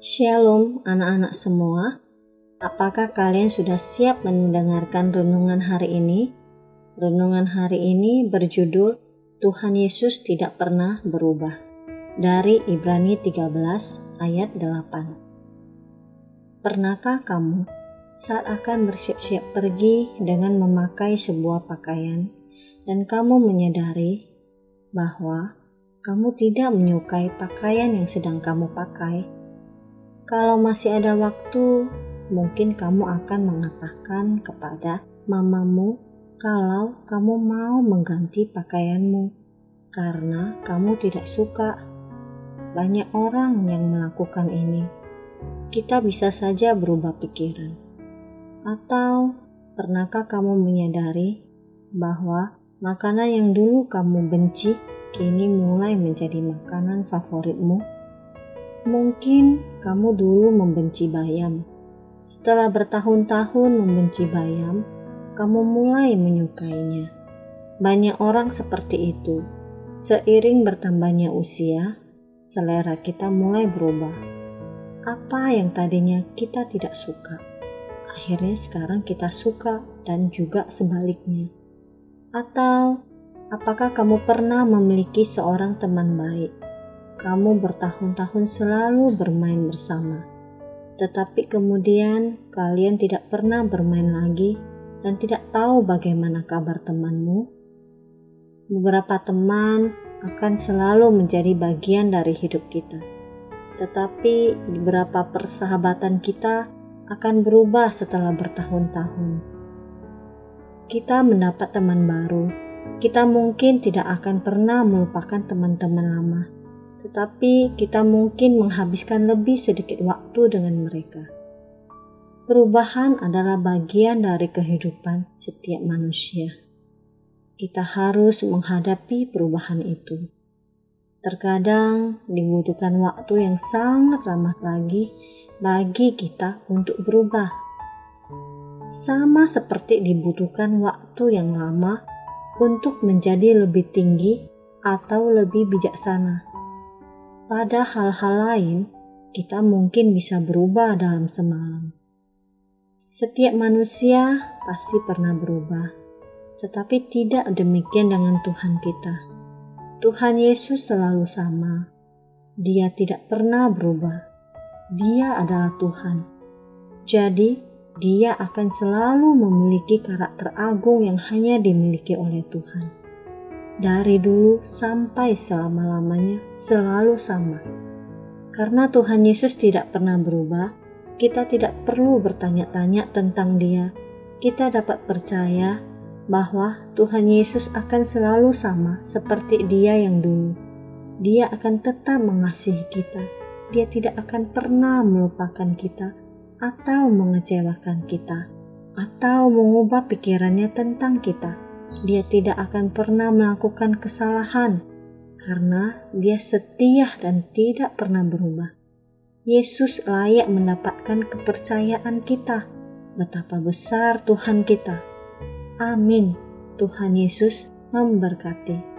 Shalom anak-anak semua. Apakah kalian sudah siap mendengarkan renungan hari ini? Renungan hari ini berjudul Tuhan Yesus tidak pernah berubah. Dari Ibrani 13 ayat 8. Pernahkah kamu saat akan bersiap-siap pergi dengan memakai sebuah pakaian dan kamu menyadari bahwa kamu tidak menyukai pakaian yang sedang kamu pakai? Kalau masih ada waktu, mungkin kamu akan mengatakan kepada mamamu kalau kamu mau mengganti pakaianmu karena kamu tidak suka. Banyak orang yang melakukan ini. Kita bisa saja berubah pikiran. Atau pernahkah kamu menyadari bahwa makanan yang dulu kamu benci kini mulai menjadi makanan favoritmu? Mungkin kamu dulu membenci bayam. Setelah bertahun-tahun membenci bayam, kamu mulai menyukainya. Banyak orang seperti itu. Seiring bertambahnya usia, selera kita mulai berubah. Apa yang tadinya kita tidak suka, akhirnya sekarang kita suka dan juga sebaliknya. Atau apakah kamu pernah memiliki seorang teman baik? Kamu bertahun-tahun selalu bermain bersama, tetapi kemudian kalian tidak pernah bermain lagi dan tidak tahu bagaimana kabar temanmu. Beberapa teman akan selalu menjadi bagian dari hidup kita, tetapi beberapa persahabatan kita akan berubah setelah bertahun-tahun. Kita mendapat teman baru, kita mungkin tidak akan pernah melupakan teman-teman lama tetapi kita mungkin menghabiskan lebih sedikit waktu dengan mereka. Perubahan adalah bagian dari kehidupan setiap manusia. Kita harus menghadapi perubahan itu. Terkadang dibutuhkan waktu yang sangat lama lagi bagi kita untuk berubah. Sama seperti dibutuhkan waktu yang lama untuk menjadi lebih tinggi atau lebih bijaksana pada hal-hal lain, kita mungkin bisa berubah dalam semalam. Setiap manusia pasti pernah berubah, tetapi tidak demikian dengan Tuhan kita. Tuhan Yesus selalu sama. Dia tidak pernah berubah. Dia adalah Tuhan. Jadi, dia akan selalu memiliki karakter agung yang hanya dimiliki oleh Tuhan dari dulu sampai selama-lamanya selalu sama. Karena Tuhan Yesus tidak pernah berubah, kita tidak perlu bertanya-tanya tentang Dia. Kita dapat percaya bahwa Tuhan Yesus akan selalu sama seperti Dia yang dulu. Dia akan tetap mengasihi kita. Dia tidak akan pernah melupakan kita atau mengecewakan kita atau mengubah pikirannya tentang kita dia tidak akan pernah melakukan kesalahan karena dia setia dan tidak pernah berubah. Yesus layak mendapatkan kepercayaan kita. Betapa besar Tuhan kita. Amin. Tuhan Yesus memberkati.